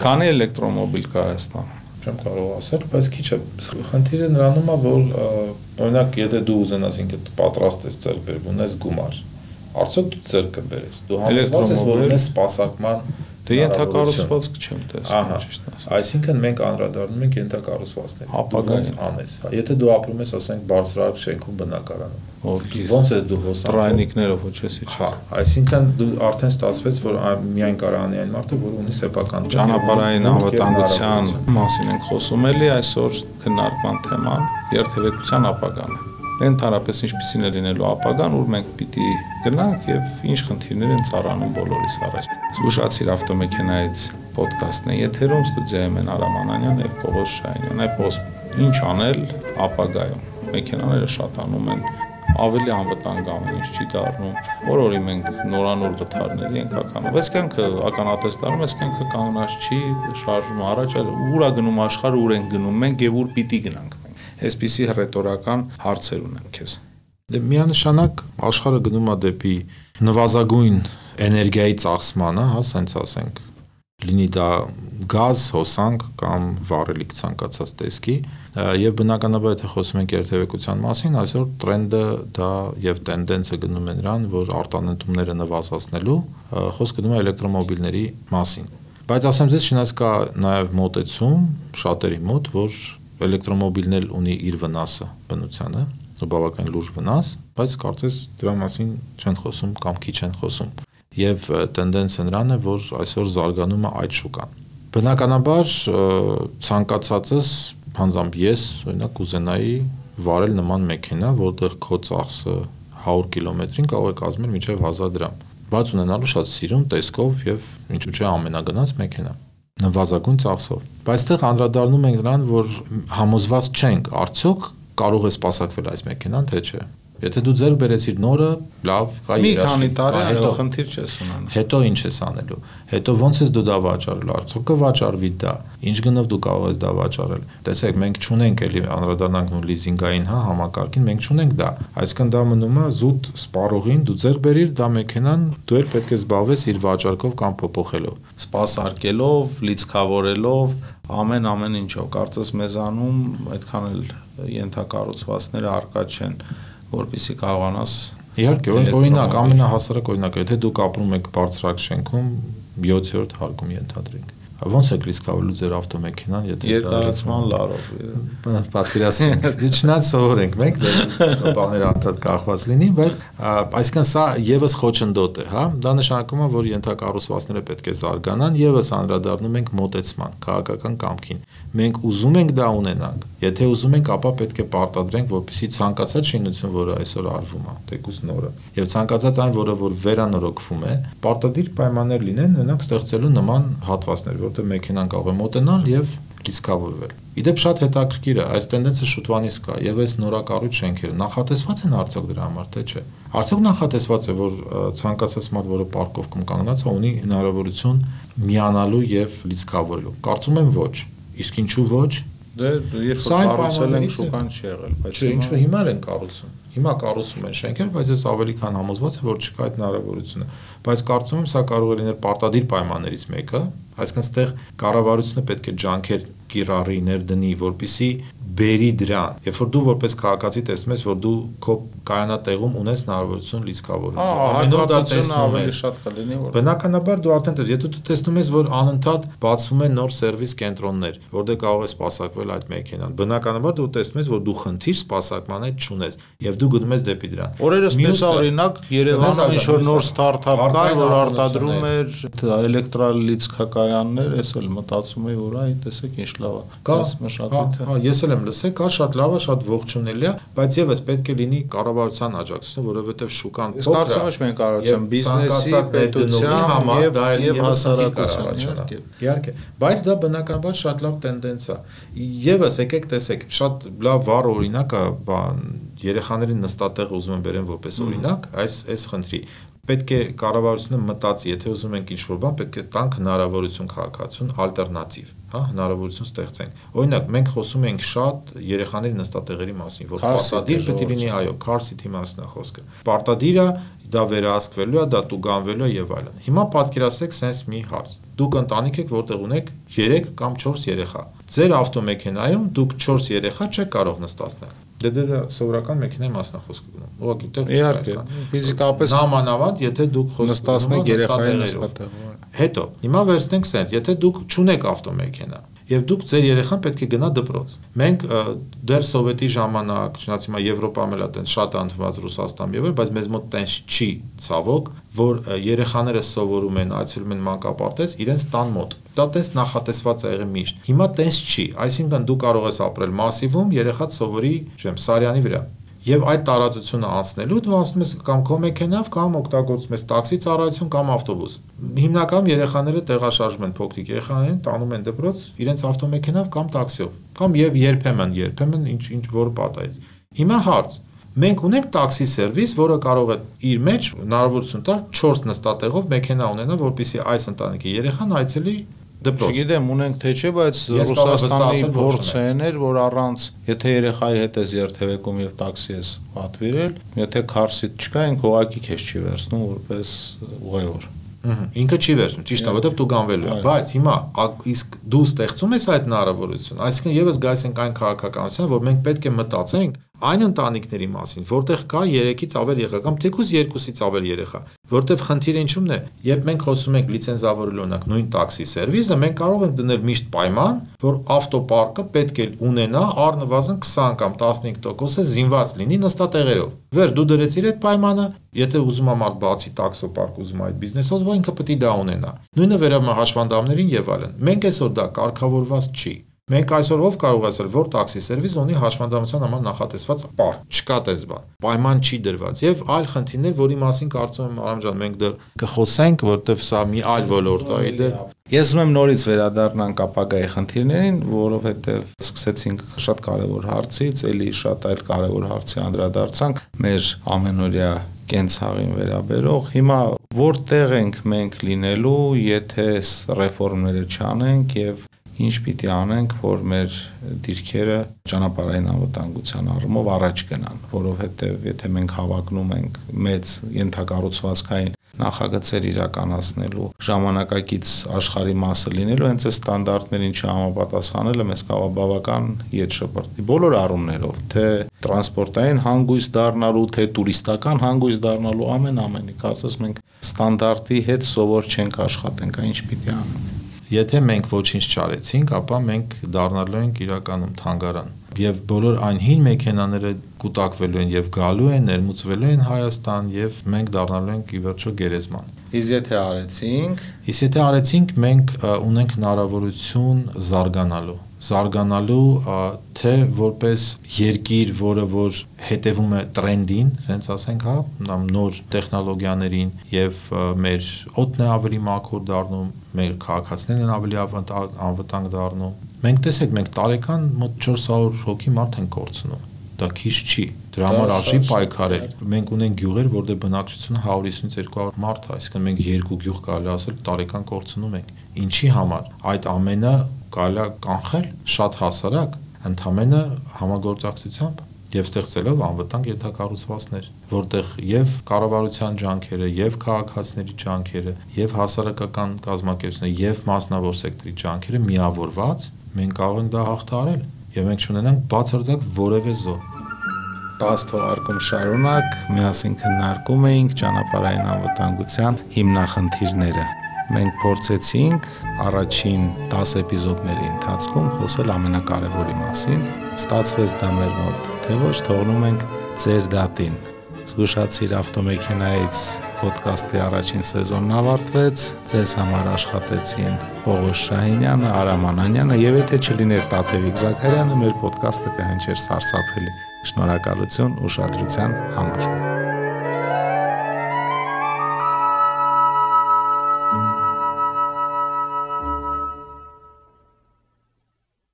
Քանի էլեկտրոմոբիլ կա Հայաստանում? Չեմ կարող ասել, բայց քիչ է։ Խնդիրը նրանում է, որ օրինակ, եթե դու ուզենաս ինքդ պատրաստ ես ձեռք բերել, ունես գումար, արդյոք դու ձեռք կբերես։ Դու համոզված ես, որ ունես սպասարկման Դե ենթակառուցվածք չեմ տեսնում, ճիշտ ասած։ Այսինքն մենք անդրադառնում ենք ենթակառուցվածքներին։ Ապագայից անես։ Եթե դու ապրում ես, ասենք, բարձրարկ շենքում բնակարանում, ոնց ես դու հոսանք։ Տրայնիկներով ոչեսի չէ։ Հա, այսինքն դու արդեն ստացվեց, որ միայն կարանի այն մարդը, որ ունի սեփական ճանապարհային անվտանգության մասին ենք խոսում էլի այսօր քննարկման թեման երթևեկության ապագան է ընդհանրապես ինչպեսին է լինելու ապագան, ուր մենք պիտի գնանք եւ ինչ խնդիրներ են ծառանում բոլորիս առաջ։ Զուշացիր ավտոմեքենայից ոդկասթն է եթերում ստուդիայում են Արամ Անանյան եւ Պողոս Շահյանյան։ Այ Պողոս, ինչ անել ապագայում։ Մեքենաները շատանում են, ավելի անվտանգ ամեն ինչ չի դառնում։ Որ-որի մենք նորանոր վթարների ենք ականում։ Այս կյանքը ականատես դառնում, այս կյանքը կանգնած չի, շարժվում առաջ, ուր է գնում աշխարհը, ուր են գնում մենք եւ ուր պիտի գնանք այսպիսի հռետորական հարցեր ունեմ քեզ։ Դե միանշանակ աշխարհը գնում է դեպի նվազագույն էներգիայի ծախսմանը, հա, սենց ասենք, լինի դա գազ, հոսանք կամ վառելիք ցանկացած տեսքի, եւ բնականաբար եթե խոսում ենք երթևեկության մասին, այսօր տրենդը դա եւ տենդենսը գնում է նրան, որ արտանետումները նվազացնելու խոսք գնում է էլեկտրոմոբիլների մասին։ Բայց ասեմ ձեզ, չնայած կա նաեւ մոտեցում շատերի մոտ, որ էլեկտրոմոբիլն էլ ունի իր վնասը բնությանը, բավական լուրջ վնաս, բայց կարծես դրա մասին չեն խոսում կամ քիչ են խոսում։ Եվ տենդենսը նրան է, որ այսօր զարգանում է այդ շուկան։ Բնականաբար ցանկացածս հանձամբ ես օրինակ կուզենայի վարել նման մեքենա, որտեղ քո ծախսը 100 կիլոմետրին կարող է կազմել մինչև 1000 դրամ, բայց ունենալու շատ սիրուն տեսքով եւ ինչու՞ չէ ամենագնաց մեքենա նվազագույն ծախսով։ Բայց այդտեղ անդրադառնում ենք նրան, որ համոզված չենք, արդյոք կարող է սпасակվել այս մեքենան, թե չէ։ Եթե դու ձեռք բերեցիր նորը, լավ, կա իր Մի քանի տարի հետո խնդիր չես ունենա։ Հետո ինչ ես անելու։ Հետո ոնց ես դու դա վաճառելու, արդյոք կվաճառվի դա։ Ինչ գնով դու կարող ես դա վաճառել։ Տեսեք, մենք չունենք էլի անդրադառնանք նույն լիզինգային, հա, համակարգին, մենք չունենք դա։ Այսինքն դա մնում է զուտ սպառողին, դու ձեռք բերիր դա մեքենան, դու էլ պետք է զբաղվես իր վաճառքով կամ փոփոխելով։ Սպասարկելով, լիցքավորելով, ամեն ամեն ինչով կարծես մեզանում այդքան էլ ենթակառուցվածքները արկա չեն որպեսի կարողանաս Իհարկե, օրինակ ամենահասարակ օրինակը, եթե դուք ապրում եք բարձրակ շենքում 7-րդ հարկում ենթադրենք Ոնց է ռիսկավորելու ձեր ավտոմեքենան, եթե երկարացման լարով։ Պատկերացնենք, դե չնայած սովորենք մենք, դե բաները անդադ կախված լինի, բայց այսինքն սա եւս խոչընդոտ է, հա։ Դա նշանակում է, որ ենթակառուցվածքները պետք է զարգանան, եւս անդրադառնում ենք մոտեցման, քաղաքական կամքին։ Մենք ուզում ենք դա ունենանք։ Եթե ուզում ենք, ապա պետք է պարտադրենք, որպեսզի ցանկացած շինություն, որը այսօր արվում է, թեկուզ նորը, եւ ցանկացած այն, որը որ վերանորոգվում է, պարտադիր պայմաններ լինեն նրանք ստեղծելու նման հատվածներ, որ որտեղ մեքենան կարող է մոտենալ եւ ռիսկավորվել։ Իդեպ շատ հետաքրքիր է, այս տենդենսը շուտվանից կա եւ այս նորակառույց շենքերը նախատեսված են արդյոք դրա համար թե չէ։ Արդյոք նախատեսված է, որ ցանկացած մարդ, որը պարկովքում կանգնած է, ունի հնարավորություն միանալու եւ ռիսկավորելու։ Կարծում եմ ոչ։ Իսկ ինչու ոչ։ Դե երբ կառուցել են շուկան չի եղել, բայց չէ, ինչու հիմա են կառուցում։ Հիմա կառուցում են շենքեր, բայց ես ավելի քան համոզված եմ, որ չկա այդ հնարավորությունը։ Բայց կարծում եմ սա կարող է լինել պարտադիր պայմաններից մեկը, Այսինքն ստեղ կառավարությունը պետք է ջանքեր կիրառի ներդնի, որpիսի բերի դրան։ Երբ որ դու որպես քաղաքացի տեսնում ես, որ դու քո կայանատեղում ունես հնարավորություն լիցքավորելու։ Ամենով դա տեսնում ավելի շատ կլինի որ։ Բնականաբար դու արդեն եթե դու տեսնում ես, որ անընդհատ բացվում են նոր սերվիս կենտրոններ, որտեղ կարող ես սպասարկվել այդ մեքենան։ Բնականաբար դու տեսնում ես, որ դու խնդիր սպասարկման այդ չունես եւ դու գնում ես դեպի դրան։ Օրերս պես օրինակ Երևանում ինչ որ նոր ստարտափ կար, որ արտադրում էր էլեկտրալիցքակայաններ, ես էլ մտածում եի, որ այ տեսեք ինչ լավ է։ Կա մշակույթը։ Հա, ես էլ եմ լսել, կա շատ լավ է, շատ ողջունելի է, բայց եւս պետք է լինի կառավարության աջակցությունը, որովհետեւ շուկան փոքր է։ Իսկ եմ մենք կարողացեմ բիզնեսի, պետության համար եւ եւ հասարակության Իհարկե, բայց դա բնականաբար շատ լավ տենդենս է։ Եվս եկեք տեսեք, շատ լավ վառ օրինակ է, բան երեխաներին նստատեղ ուզում են բերեն որպես օրինակ, այս այս խնդրի պետք է կառավարությունը մտածի, եթե ուզում ենք ինչ-որ բան, պետք է տանք հնարավորություն քաղաքացուն ալտերնատիվ, հա, հնարավորություն ստեղծենք։ Օրինակ, մենք խոսում ենք շատ երեխաների նստատեղերի մասին, որ պարտադիր պետք է լինի, այո, car seat-ի մասն է խոսքը։ Պարտադիր է դա վերահսկվելու է, դա տուգանվելու է եւ այլն։ Հիմա պատկերացրեք sense մի հարց դուք ընտանիք եք, որտեղ ունեք 3 կամ 4 երեխա։ Ձեր ավտոմեքենայում դուք 4 երեխա չեք կարող նստացնել։ Դե դե դա սովորական մեքենայի մասնախոսք գնում։ Ուղղակի դեռ Իհարկե, ֆիզիկապես նամանավանդ, եթե դուք խոսք նստացնեք երեխայի նստատեղով։ Հետո, հիմա վերցնենք sense, եթե դուք չունեք ավտոմեքենա, եւ դուք ձեր երեխան պետք է գնա դպրոց։ Մենք դեռ սովետի ժամանակ, չնայած հիմա Եվրոպայում էլ է տենց շատ անդված Ռուսաստան եւ այլ, բայց մեզ մոտ տենց չի ցավոք, որ երեխաները սովորում են, այցելում են մանկապարտեզ իրենց տան մոտ։ Դա տես նախատեսված է եղել միշտ։ Հիմա տենց չի, այսինքն դու կարող ես ապրել մասիվում, երեխադ սովորի, չեմ, Սարյանի վրա Եվ այդ տարածությունը անցնելու դու անցնում ես կամ քո մեքենավ կամ օգտագործում ես տաքսի ծառայություն կամ ավտոբուս։ Հիմնականում երեխաները տեղաշարժում են փոքրիկ երեխաներին, տանում են դպրոց իրենց ավտոմեքենավ կամ տաքսիով։ Կամ եւ երբեմն, երբեմն ինչ ինչ որ պատահեց։ Հիմա հարց. Մենք ունենք տաքսի սերվիս, որը կարող է իր մեջ հնարավորություն տալ 4 նստատեղով մեքենա ունենա, որպեսզի այս ընտանիքի երեխան այցելի դպրոց։ Չգիտեմ, ունենք թե չէ, բայց Ռուսաստանի փորձն էր, որ առանց, եթե երեխայի հետ ես երթևեկում եւ տաքսի ես պատվիրել, եթե քարսիտ չկա, ինք ուղակի քեզ չի վերցնում որպես ուղևոր։ Ինքը չի վերցնում, ճիշտ է, որովհետև դու գանվելու ես, բայց հիմա իսկ դու ստեղծում ես այդ հնարավորությունը, այսինքն եւս գայս ենք այն քաղաքականության, որ մենք պետք է մտածենք այն ընտանիքների մասին, որտեղ կա 3-ից ավել երեխա կամ թեկուզ 2-ից ավել երեխա, որտեղ խնդիրը ինչու՞մն է, երբ մենք խոսում ենք լիցենզավորելու օրինակ նույն տաքսի սերվիսը, մենք կարող ենք դնել միշտ պայման, որ ավտոպարկը պետք է ունենա առնվազն 20 կամ 15%-ը զինված լինի նստատեղերով։ Վեր դու դրեցիր այդ պայմանը, եթե ուզում ա մարդ բացի տաքսոպարկ ուզում այդ բիզնեսով, ինքը պետք է դա ունենա։ Նույնը վերաբերում հաշվանդամներին եւ այլն։ Մենք այսօր դա կարգավորված չի։ Մենք այսօր ով կարող ասել, որ տաքսի սերվիս ունի հաշմանդամության համար նախատեսված պար, չկա դες բան։ Պայման չի դրված եւ այլ խնդիրներ, որի մասին կարծում եմ Արամ ջան մենք դեռ կխոսենք, որովհետեւ սա մի այլ ոլորտ է իդեր։ Ես ուզում եմ նորից վերադառնանք ապագայի խնդիրներին, որովհետեւ սկսեցինք շատ կարևոր հարցից, ելի շատ այլ կարևոր հարցի անդրադարձանք մեր ամենօրյա կենցաղին վերաբերող։ Հիմա որտեղ ենք մենք լինելու, եթե ռեֆորմները չանենք եւ ինչ պիտի անենք, որ մեր դիրքերը ճանապարհային անվտանգության առումով առաջ գնան, որովհետև եթե մենք հավակնում ենք մեծ ենթակառուցվածքային նախագծեր իրականացնելու ժամանակակից աշխարհի մասը լինելու հենց այս ստանդարտներին չհամապատասխանելը մեզ կարող բավական ետ շպրտի բոլոր առումներով թե տրանսպորտային հանգույց դառնալու թե տուրիստական հանգույց դառնալու ամեն ամենի կարծես մենք ստանդարտի հետ սովոր չենք աշխատենք այն ինչ պիտի անենք Եթե մենք ոչինչ չարեցինք, ապա մենք դառնալու ենք իրականում թանգարան։ Եվ բոլոր այն հին մեքենաները կուտակվելու են եւ գալու են, ներմուծվելու են Հայաստան եւ մենք դառնալու ենք ի վերջո գերեզման։ Իսկ եթե արեցինք, իսկ եթե արեցինք, մենք ունենք հնարավորություն զարգանալու զարգանալու թե որպես երկիր, որը որ հետևում է տրենդին, ասենց ասենք, հա, նոր տեխնոլոգիաներին եւ մեր օդն է ավելի մաքուր դառնում, մեր քաղաքացիներն են ավելի անվտանգ դառնում։ Մենք տեսեք, մենք տարեկան մոտ 400 հոգի մարդ են կորցնում դա քիչ չի։ Դրա համար արժի պայքարել։ Մենք ունենք գյուղեր, որտեղ բնակչությունը 150-ից 200 մարդ է, այսինքն մենք երկու գյուղ կարելի ասել տարեկան կորցնում ենք։ Ինչի համար։ Այդ ամենը կարելի է կանխել շատ հասարակ, ընդամենը համագործակցությամբ եւ ստեղծելով անվտանգ ենթակառուցվածքներ, որտեղ եւ կառավարության ջանքերը, եւ քաղաքացիների ջանքերը, եւ հասարակական կազմակերպությունների, եւ մասնավոր սեկտորի ջանքերը միավորված մենք կարող ենք դա հաղթահարել եւ մենք չունենանք բացարձակ որևէ զո 10 թողարկում շարունակ միասին քննարկում էինք ճանապարհային անվտանգության հիմնախնդիրները մենք փորձեցինք առաջին 10 էպիզոդների ընթացքում խոսել ամենակարևորի մասին։ Ստացվեց դա մեր մոտ, թե ոչ թողնում ենք ձեր դատին։ Զգուշացիր ավտոմեքենայից ոդկասթի առաջին սեզոնն ավարտվեց։ Ձեզ համար աշխատեցին Պողոս Շահինյանը, Արամ Անանյանը եւ եթե չլիներ Տաթևիկ Զաքարյանը, մեր ոդկասթը կհնչեր սարսափելի։ Շնորհակալություն ուշադրության համար։